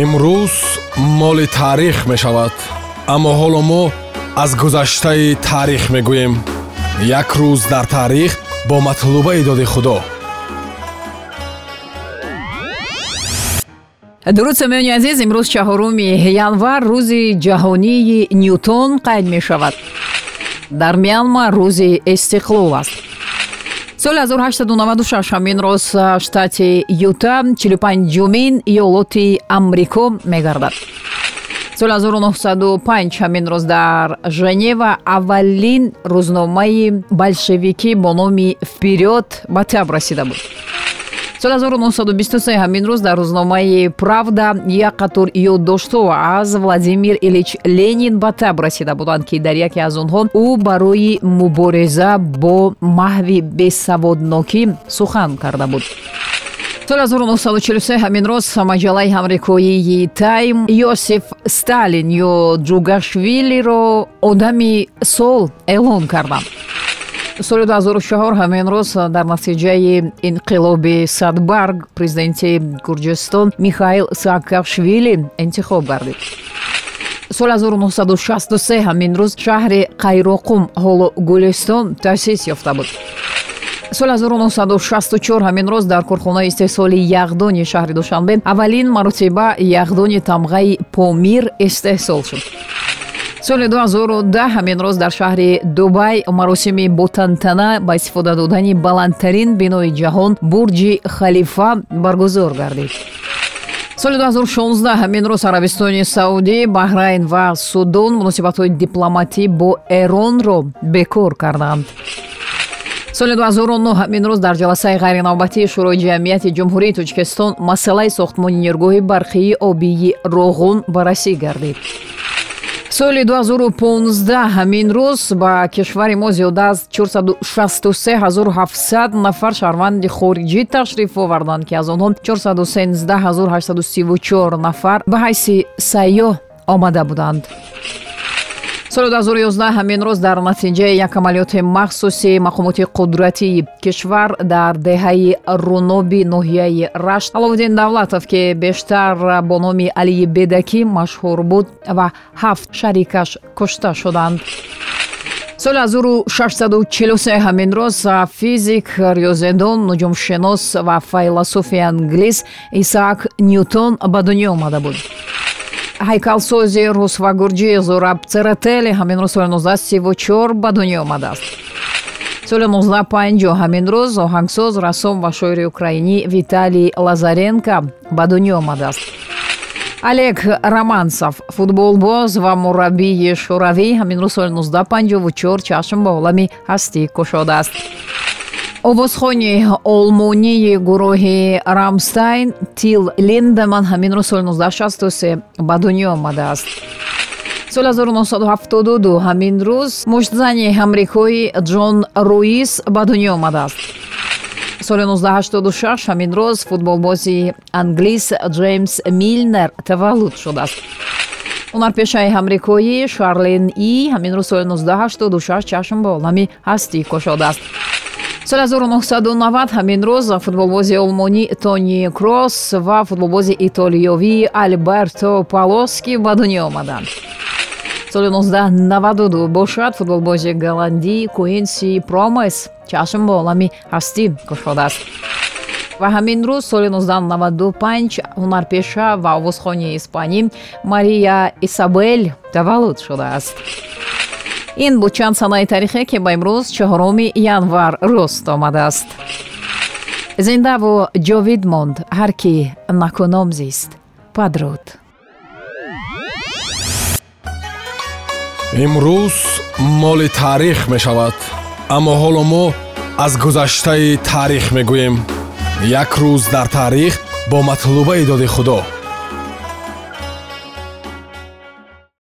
имрӯз моли таърих мешавад аммо ҳоло мо аз гузаштаи таърих мегӯем. Як рӯз дар таърих бо матлубаи доди худо. Дуруд самиёни азиз имрӯз чаҳоруми январ рӯзи ҷаҳонии ньютон қайд мешавад? Дар мянма рӯзи истиқлол аст соли 1896 ҳамин роз штати юта 45юмин иёлоти амрико мегардад. соли 1905 ҳамин роз дар женева аввалин рӯзномаи большевикӣ бо номи вперёд ба таб расида буд соли 1923 ҳамин рӯз дар рӯзномаи правда як қатор ёддоштҳо аз владимир илич ленин ба таб расида буданд ки дар яке аз онҳо ӯ барои мубориза бо маҳви бесаводнокӣ сухан карда буд. Соли 1943 ҳамин роз маҷаллаи амрикоии тайм йосиф сталин ё ҷугашвилиро одами сол эълон карданд соли 2004 ҳамин рӯз дар натиҷаи инқилоби садбарг президенти гурҷистон михаил саакашвили интихоб гардид. Соли 1963 ҳамин рӯз шаҳри қайроқум ҳоло гулистон таъсис ёфта буд. Соли 1964 ҳамин рӯз дар корхонаи истеҳсоли яхдони шаҳри душанбе аввалин маротиба яхдони тамғаи помир истеҳсол шуд соли 2010 ҳамин роз дар шаҳри дубай маросими ботантана ба истифода додани баландтарин бинои ҷаҳон бурҷи халифа баргузор гардид. Соли 2016 ҳамин роз арабистони саудӣ баҳрайн ва судон муносибатҳои дипломатӣ бо эронро бекор карданд. Соли 2009 ҳамин рӯз дар ҷаласаи ғайринавбатии шӯрои ҷамъияти ҷумҳурии тоҷикистон масъалаи сохтмони нергоҳи барқии обии роғун баррасӣ гардид соли 2015 ҳамин рӯз ба кишвари мо зиёда аз 463700 нафар шаҳрванди хориҷӣ ташриф оварданд ки аз онҳо 418834 нафар ба ҳайси сайёҳ омада буданд соли 2011 ҳамин рӯз дар натиҷаи як амалиёти махсуси мақомоти қудратии кишвар дар деҳаи руноби ноҳияи рашт аловиддин давлатов ки бештар бо номи алии бедакӣ машҳур буд ва ҳафт шарикаш кушта шуданд. Соли 1643 ҳамин рӯз физик риёзедон нуҷумшинос ва файласуфи англис исаак ньютон ба дунё омада буд ҳайкалсози русвагурҷи зураб церетели ҳамин рӯз соли 1934 ба дунё омадааст. соли 1950 ҳамин рӯз оҳангсоз рассом ва шоири украинӣ виталий лазаренко ба дунё омадааст. Олег романсов футболбоз ва мураббии шӯравӣ ҳамин рӯз соли 1954 чашм ба олами ҳастӣ кушодааст овозхони олмонии гурӯҳи рамстайн тил линдеман ҳамин рӯз соли 1963 ба дунё омадааст. соли 1972 ҳамин рӯз муштзани амрикои ҷон руис ба дунё омадааст. соли 1986 ҳамин рӯз футболбози англис ҷеймс милнер таваллуд шудааст. ҳунарпешаи амрикоӣ шарлин и ҳамин рӯз соли 1986 чашм ба олами ҳастӣ кушодааст соли 1990 ҳамин рӯз футболбози олмонӣ тони кросс ва футболбози итолиёвӣ альберто палоски ба дунё омаданд. Соли 1992 бошад футболбози голландӣ куинси промес чашм ба олами ҳастӣ кушодааст ва ҳамин рӯз соли 1995 ҳунарпеша ва овозхони испанӣ мария исабел таваллуд шудааст ин буд чанд санаи таърихе ки ба имрӯз чаҳороми январ рӯст омадааст. Зиндаву ҷовид монд ҳар ки накуном зист. Падруд. Имрӯз моли таърих мешавад аммо ҳоло мо аз гузаштаи таърих мегӯем. Як рӯз дар таърих бо матлубаи доди худо